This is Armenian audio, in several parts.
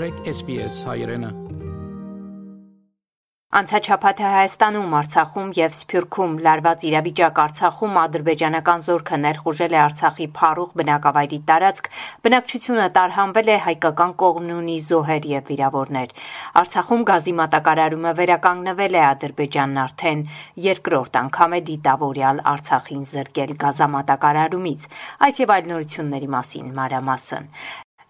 մտրեք SPS հայրենը Անցաչափաթը Հայաստանում, Արցախում եւ Սփյուռքում լարված իրավիճակ Արցախում ադրբեջանական զորքը ներխուժել է Արցախի Փարուխ բնակավայրի տարածք, բնակչությունը տարհանվել է, հայկական կողմն ունի զոհեր եւ վիրավորներ։ Արցախում գազի մատակարարումը վերականգնվել է, Ադրբեջանն արդեն երկրորդ անգամ է դիտավորյալ Արցախին զրկել գազամատակարարումից։ Այս եւ այլ նորությունների մասին մանրամասն։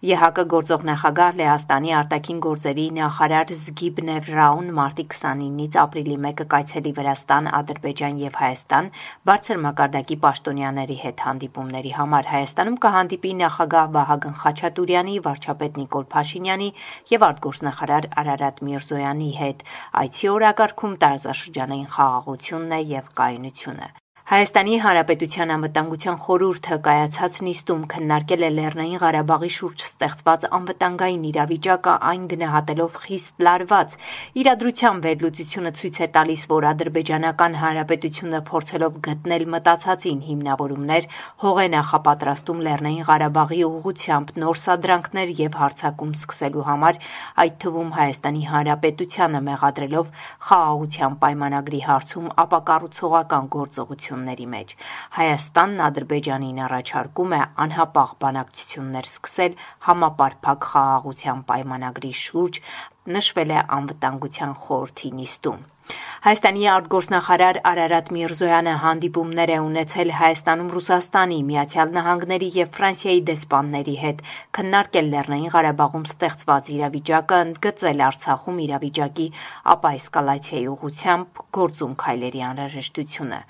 ԵՀԿ գործող նախագահ Լեհաստանի արտաքին գործերի նախարար Զգիբնև Ռաուն մարտի 29-ից ապրիլի 1-ը կայցելի Վրաստան, Ադրբեջան եւ Հայաստան բարձր մակարդակի պաշտոնյաների հետ հանդիպումների համար Հայաստանում կհանդիպի նախագահ Վահագն Խաչատուրյանի, վարչապետ Նիկոլ Փաշինյանի եւ արտգործնախարար Արարատ Միրզոյանի հետ։ Այցի օրակարգում տարածաշրջանային խաղաղությունն է եւ կայունությունը։ Հայաստանի Հանրապետության անվտանգության խորհուրդը կայացած նիստում քննարկել է Լեռնային Ղարաբաղի շուրջ ստեղծված անվտանգային իրավիճակը, այն գնահատելով խիստ լարված։ Իրադրության վերլուծությունը ցույց է տալիս, որ Ադրբեջանական Հանրապետությունը փորձելով գտնել մտածածին հիմնավորումներ, հող է նախապատրաստում Լեռնային Ղարաբաղի ուղղությամբ նոր սադրանքներ եւ հարձակում սկսելու համար, այդ թվում Հայաստանի Հանրապետությանը մեղադրելով խաղաղության պայմանագրի հարցում ապակառուցողական գործողություն բանակցությունների մեջ։ Հայաստանն Ադրբեջանին առաջարկում է անհապաղ բանակցություններ սկսել համապարփակ խաղաղության պայմանագրի շուրջ, նշվել է անվտանգության խորհրդի նիստում։ Հայաստանի արտգործնախարար Արարատ Միրզոյանը հանդիպումներ է ունեցել Հայաստանում Ռուսաստանի, Միացյալ Նահանգների եւ Ֆրանսիայի դեսպանների հետ, քննարկել Լեռնային Ղարաբաղում ստեղծված իրավիճակը, ընդգծել Արցախում իրավիճակի ապաեսկալացիայի ուղղությամբ գործում քայլերի անհրաժեշտությունը։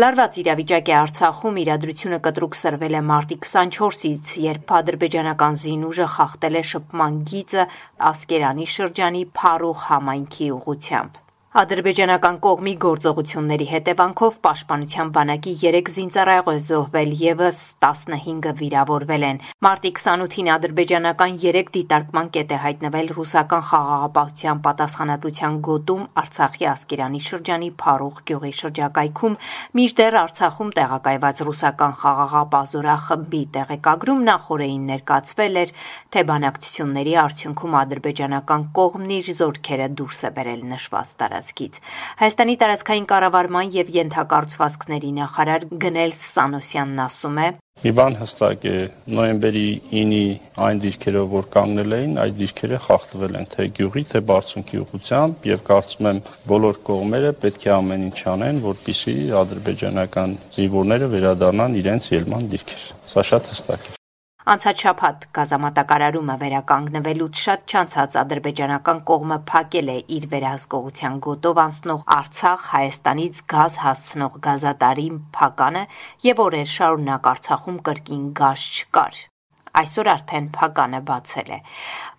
Լարված իրավիճակ է Արցախում, իրադրությունը կտրուկ սրվել է մարտի 24-ից, երբ ադրբեջանական զինուժը խախտել է շփման գիծը Ասկերանի շրջանի Փարուխ համայնքի ուղությամբ։ Ադրբեջանական կողմի գործողությունների հետևանքով Պաշտպանության բանակի 3 զինծառայող է զոհվել եւս 15-ը վիրավորվել են։ Մարտի 28-ին ադրբեջանական 3 դիտարկման կետ է հայտնվել ռուսական խաղաղապահության պատասխանատվության գոտում Արցախի Ասկերանի շրջանի Փարուխ գյուղի շրջակայքում, մինչդեռ Արցախում տեղակայված ռուսական խաղաղապահ զորախմբի տեղեկագրում նախորդին ներկայացվել էր, թե բանակցությունների արդյունքում ադրբեջանական կողմն իր զորքերը դուրս է բերել նշված տարածք տարածքից։ Հայաստանի տարածքային կառավարման եւ ենթակառուցվածքների նախարար Գնել Սանոսյանն ասում է. Մի բան հստակ է, նոյեմբերի 9-ի այն դիրքերով, որ կանգնել էին, այդ դիրքերը խախտվել են թե գյուղի, թե բարձունքի ուղությամբ եւ կարծում եմ բոլոր կողմերը պետք է ամեն ինչ անեն, որպիսի ադրբեջանական զինվորները վերադառնան իրենց ելման դիրքեր։ Սա շատ հստակ է։ Անցած շաբաթ գազամատակարարումը վերականգնվելուց շատ չանցած ադրբեջանական կողմը փակել է իր վերահսկողության գոտով անցնող Արցախ Հայաստանից գազ հասցնող գազատարի փականը եւ օրեր շարունակ Արցախում կրկին գազ չկար այսօր արդեն փականը բացել է։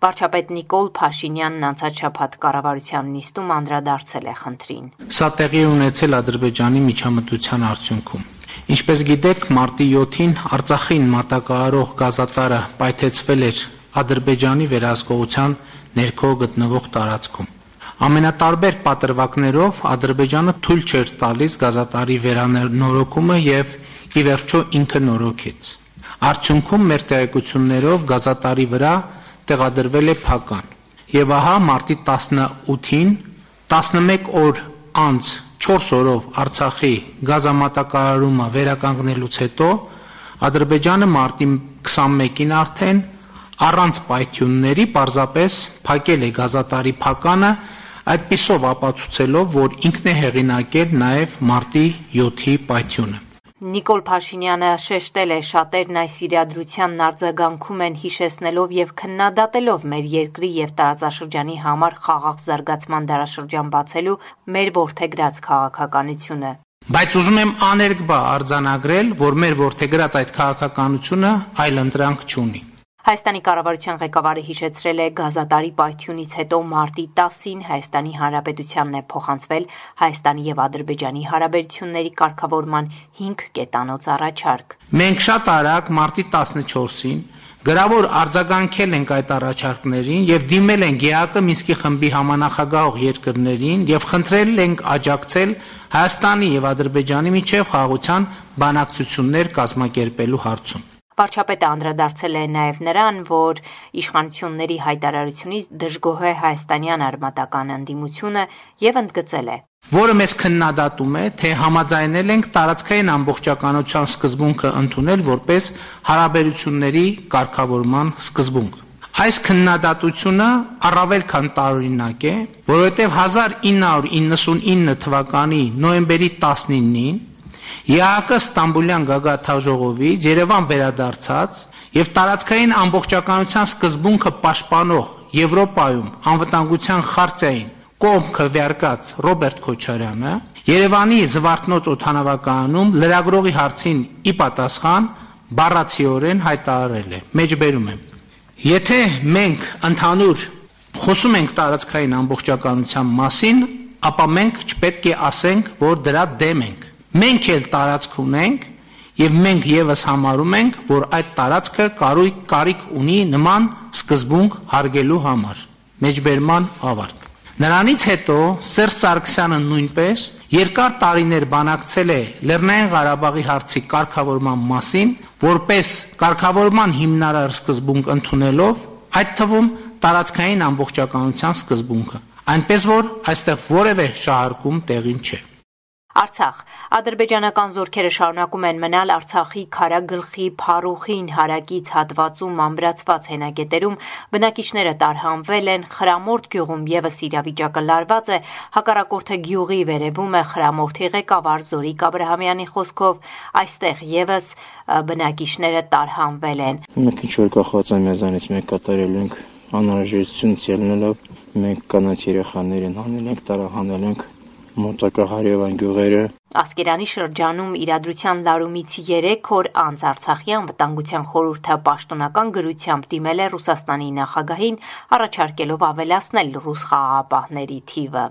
Վարչապետ Նիկոլ Փաշինյանն անցած շաբաթ կառավարության նիստում անդրադարձել է խնդրին։ Սա տեղի ունեցել Ադրբեջանի միջամտության արդյունքում։ Ինչպես գիտեք, մարտի 7-ին Արցախին մատակարարող գազատարը պայթեցվել էր Ադրբեջանի վերահսկողության ներքո գտնվող տարածքում։ Ամենատարբեր պատրվակներով Ադրբեջանը թույլ չէր տալիս գազատարի վերանորոգումը եւ ի վերջո ինքը նորոգեց։ Արդյունքում մեր տեղեկություններով գազատարի վրա տեղադրվել է փական։ Եվ ահա մարտի 18-ին 11 օր անց 4 օրով Արցախի գազամատակարարումը վերականգնելուց հետո Ադրբեջանը մարտի 21-ին արդեն առանց պայթյունների պարզապես փակել է գազատարի փականը այդպիսով ապացուցելով, որ ինքն է հեղինակել նաև մարտի 7-ի պայթյունը։ Նիկոլ Փաշինյանը շեշտել է. «Շատերն այս իրադրությանն արձագանքում են՝ հիշեցնելով և քննադատելով մեր երկրի և տարածաշրջանի համար խաղաղ զարգացման դարաշրջան բացելու մեր որդեգրած քաղաքականությունը»: Բայց ուզում եմ աներկբա արձանագրել, որ մեր որդեգրած այդ քաղաքականությունը այլընտրանք չունի: Հայաստանի կառավարության ղեկավարը հիշեցրել է գազատարի պայթյունից հետո մարտի 10-ին Հայաստանի Հանրապետությանն է փոխանցվել Հայաստանի եւ Ադրբեջանի հարաբերությունների կարգավորման 5 կետանոց առաջարկ։ Մենք շատ արագ մարտի 14-ին գրավոր արձագանքել ենք այդ առաջարկներին եւ դիմել ենք ԵԱԿ Մինսկի խմբի համանախագահող երկրներին եւ խնդրել ենք աջակցել Հայաստանի եւ Ադրբեջանի միջև խաղաղության բանակցություններ կազմակերպելու հարցում։ Վարչապետը անդրադարձել է նաև նրան, որ իշխանությունների հայտարարությունից դժգոհ է հայաստանյան արմատական ընդդիմությունը եւ ընդգծել է. որը մեզ քննադատում է, թե համաձայնել ենք տարածքային ամբողջականության սկզբունքը ընդունել որպես հարաբերությունների կարգավորման սկզբունք։ Այս քննադատությունը առավել քան տարօրինակ է, որովհետև 1999 թվականի նոյեմբերի 19-ին ԵԱՀԿ Ստամբուլյան գագաթնաժողովից Երևան վերադարձած եւ տարածքային ամբողջականության սկզբունքը պաշտպանող Եվրոպայում անվտանգության խարտիային կողմ քվեարկած Ռոբերտ Քոչարյանը Երևանի Զվարթնոց օթանավակայանում լրագրողի հարցին ի պատասխան բառացիորեն հայտարարել է. Մեջբերում եմ. Եթե մենք ընդհանուր խոսում ենք տարածքային ամբողջականության մասին, ապա մենք չպետք է ասենք, որ դրա դեմ ենք։ Մենք էլ տարածք ունենք եւ մենք եւս համարում ենք, որ այդ տարածքը կարույք կարիք ունի նման սկզբունք հարգելու համար։ Մեջբերման ավարտ։ Նրանից հետո Սերժ Սարգսյանը նույնպես երկար տարիներ բանակցել է Լեռնային Ղարաբաղի հարցի կարգավորման մասին, որպես կարգավորման հիմնարար սկզբունք ընդունելով, այդ թվում տարածքային ամբողջականության սկզբունքը։ Այնպես որ այստեղ որևէ շահարկում տեղին չէ։ Արցախ. Ադրբեջանական զորքերը շարունակում են մնալ Արցախի Քարագլխի Փարուխին հարակից հատվածում ամբրացված հենակետերում բնակիչները տարհանվել են Խրամորդ գյուղում եւս իրավիճակը լարված է հակառակորդը գյուղի վերևում է Խրամորդի ղեկավար Զորիկ Աբ รา համյանի խոսքով այստեղ եւս բնակիչները տարհանվել են Մենք ինչ որ կախված է մեզանից մենք կատարել ենք անհրաժեշտություն ցելնելով մենք կանաչ երեխաներին հանել ենք տարահանել ենք մոտակա հարևան գյուղերը Ասկերանի շրջանում իրադրության լարումից 3 օր անց Արցախի անվտանգության խորհուրդը պաշտոնական գրությամբ դիմել է Ռուսաստանի նախագահին, առաջարկելով ավելացնել ռուս խաղաղապահների թիվը։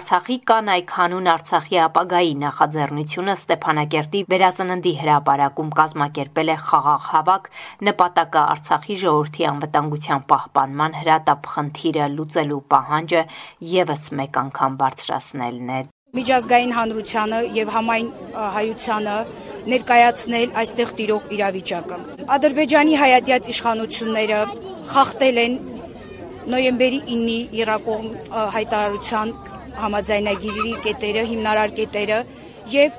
Արցախի կանայք հանուն Արցախի ապագայի նախաձեռնությունը Ստեփանակերտի վերածննդի հրապարակում կազմակերպել է խաղաղ հավաք, նպատակը Արցախի ժողովրդի անվտանգության պահպանման հրատապ խնդիրը լուծելու պահանջը եւս մեկ անգամ բարձրացնելն է միջազգային հանրությանը եւ համայն հայությանը ներկայացնել այստեղ տիրող իրավիճակը։ Ադրբեջանի հայատյաց իշխանությունները խախտել են նոյեմբերի 9-ի Իրակոմ հայտարարության համաձայնագիրի կետերը, հիմնարար կետերը եւ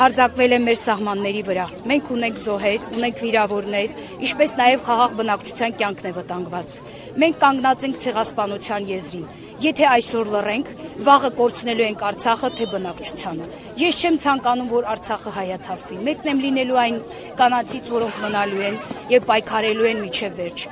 հարձակվել է մեր սահմանների վրա։ Մենք ունենք զոհեր, ունենք վիրավորներ, ինչպես նաև խաղաղ բնակչության կյանքն է վտանգված։ Մենք կանգնած ենք ցեղասպանության եզրին։ Եթե այսօր լռենք, վաղը կորցնելու ենք Արցախը թե բնակչությանը։ Ես չեմ ցանկանում, որ Արցախը հայաթափվի։ Մեկն եմ լինելու այն կանացից, որոնք մնալու են եւ պայքարելու են միջև վերջ։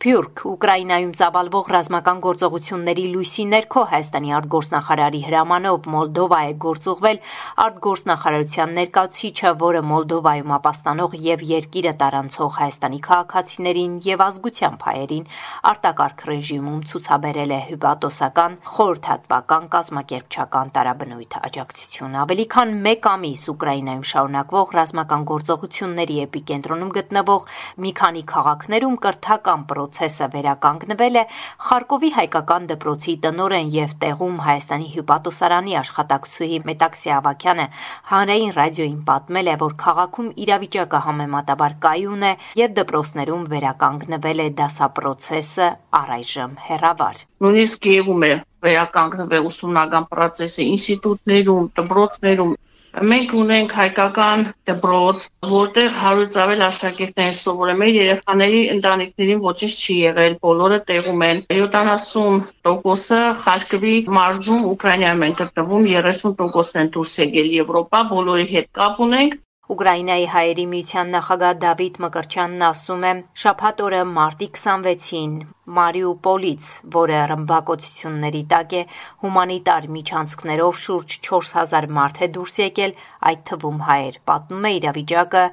Սփյուռք Ուկրաինայում ծավալվող ռազմական գործողությունների լույսի ներքո Հայաստանի արտգործնախարարի հրամանով Մոլդովա է գործուղվել արտգործնախարարության ներկայացուցիչը, որը Մոլդովայում ապաստանող եւ երկիրը տարանցող Հայաստանի քաղաքացիներին եւ ազգությամբ հայերին արտակարգ ռեժիմում ցուցաբերել է հյուպատոսական խորհրդատվական կազմակերպչական տարաբնույթ աջակցություն։ Ավելի քան 1 ամիս Ուկրաինայում շարունակվող ռազմական գործողությունների էպիկենտրոնում գտնվող մի քանի քաղաքներում կրթական պրոցեսը վերականգնվել է Խարկովի հայկական դպրոցի տնորեն եւ տեղում Հայաստանի հյուպատոսարանի աշխատակցուհի Մետաքսի Ավակյանը հանրային ռադիոին պատմել է, որ քաղաքում իրավիճակը համեմատաբար կայուն է եւ դպրոցներում վերականգնվել է դասապրոցեսը առայժմ հերավար։ Նույնիսկ Կիևում է վերականգնվել ուսումնական պրոցեսը ինստիտուտներում, դպրոցներում Մենք ունենք հայկական դպրոց, որտեղ հարյուց ավել աշակերտներ են, երեխաների ընտանիքներին ոչինչ չի եղել, բոլորը տեղում են։ 70%-ը Խարկովի մարզում Ուկրաինայում են գտնվում, 30%-ն են դուրս եկել Եվրոպա, բոլորի հետ կապ ունենք Ուկրաինայի հայերի միության նախագահ Դավիթ Մկրչյանն ասում է. «Շաբաթ օրը մարտի 26-ին Մարիուպոլից, որը ռմբակոծությունների տակ է, հումանիտար միջանցքներով շուրջ 4000 մարդ է դուրս եկել, այդ թվում հայեր»։ Պատմում է իրավիճակը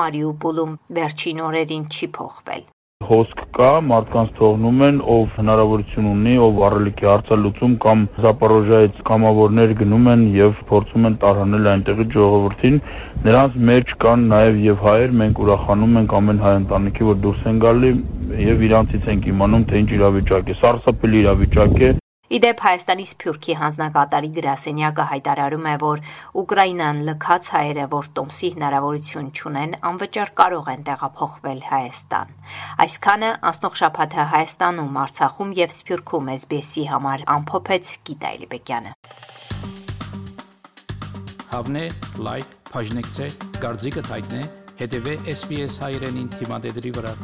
Մարիուպոլում վերջին օրերին չի փոխվել հոսք կա, մարդկանց թողնում են, ով հնարավորություն ունի, ով առելիքի հարցալուծում կամ Զապորոժիայից կամավորներ գնում են եւ փորձում են տարհանել այնտեղի ժողովրդին։ Նրանց մեջ կան նաեւ եւ հայեր, մենք ուրախանում ենք ամեն հայ ընտանիքի, որ դուրս են գալի եւ իրանցից ենք իմանում, թե ինչ իրավիճակ է։ Սարսափելի իրավիճակ է։ Իդեպ Հայաստանի Սփյուռքի հանձնակատարի գրասենյակը հայտարարում է, որ Ուկրաինան լքած հայերը, որ տոմսի հնարավորություն չունեն, անվճար կարող են տեղափոխվել Հայաստան։ Այսքանը անցնող շաբաթը Հայաստանում, Արցախում եւ Սփյուռքում SBS-ի համար ամփոփեց Գիտա Էլիբեկյանը։ Հավնե, լայք, բաժնեկցե, դարձիկը թայտնե, հետեւե SBS հայրենին թիմադեդի վրա։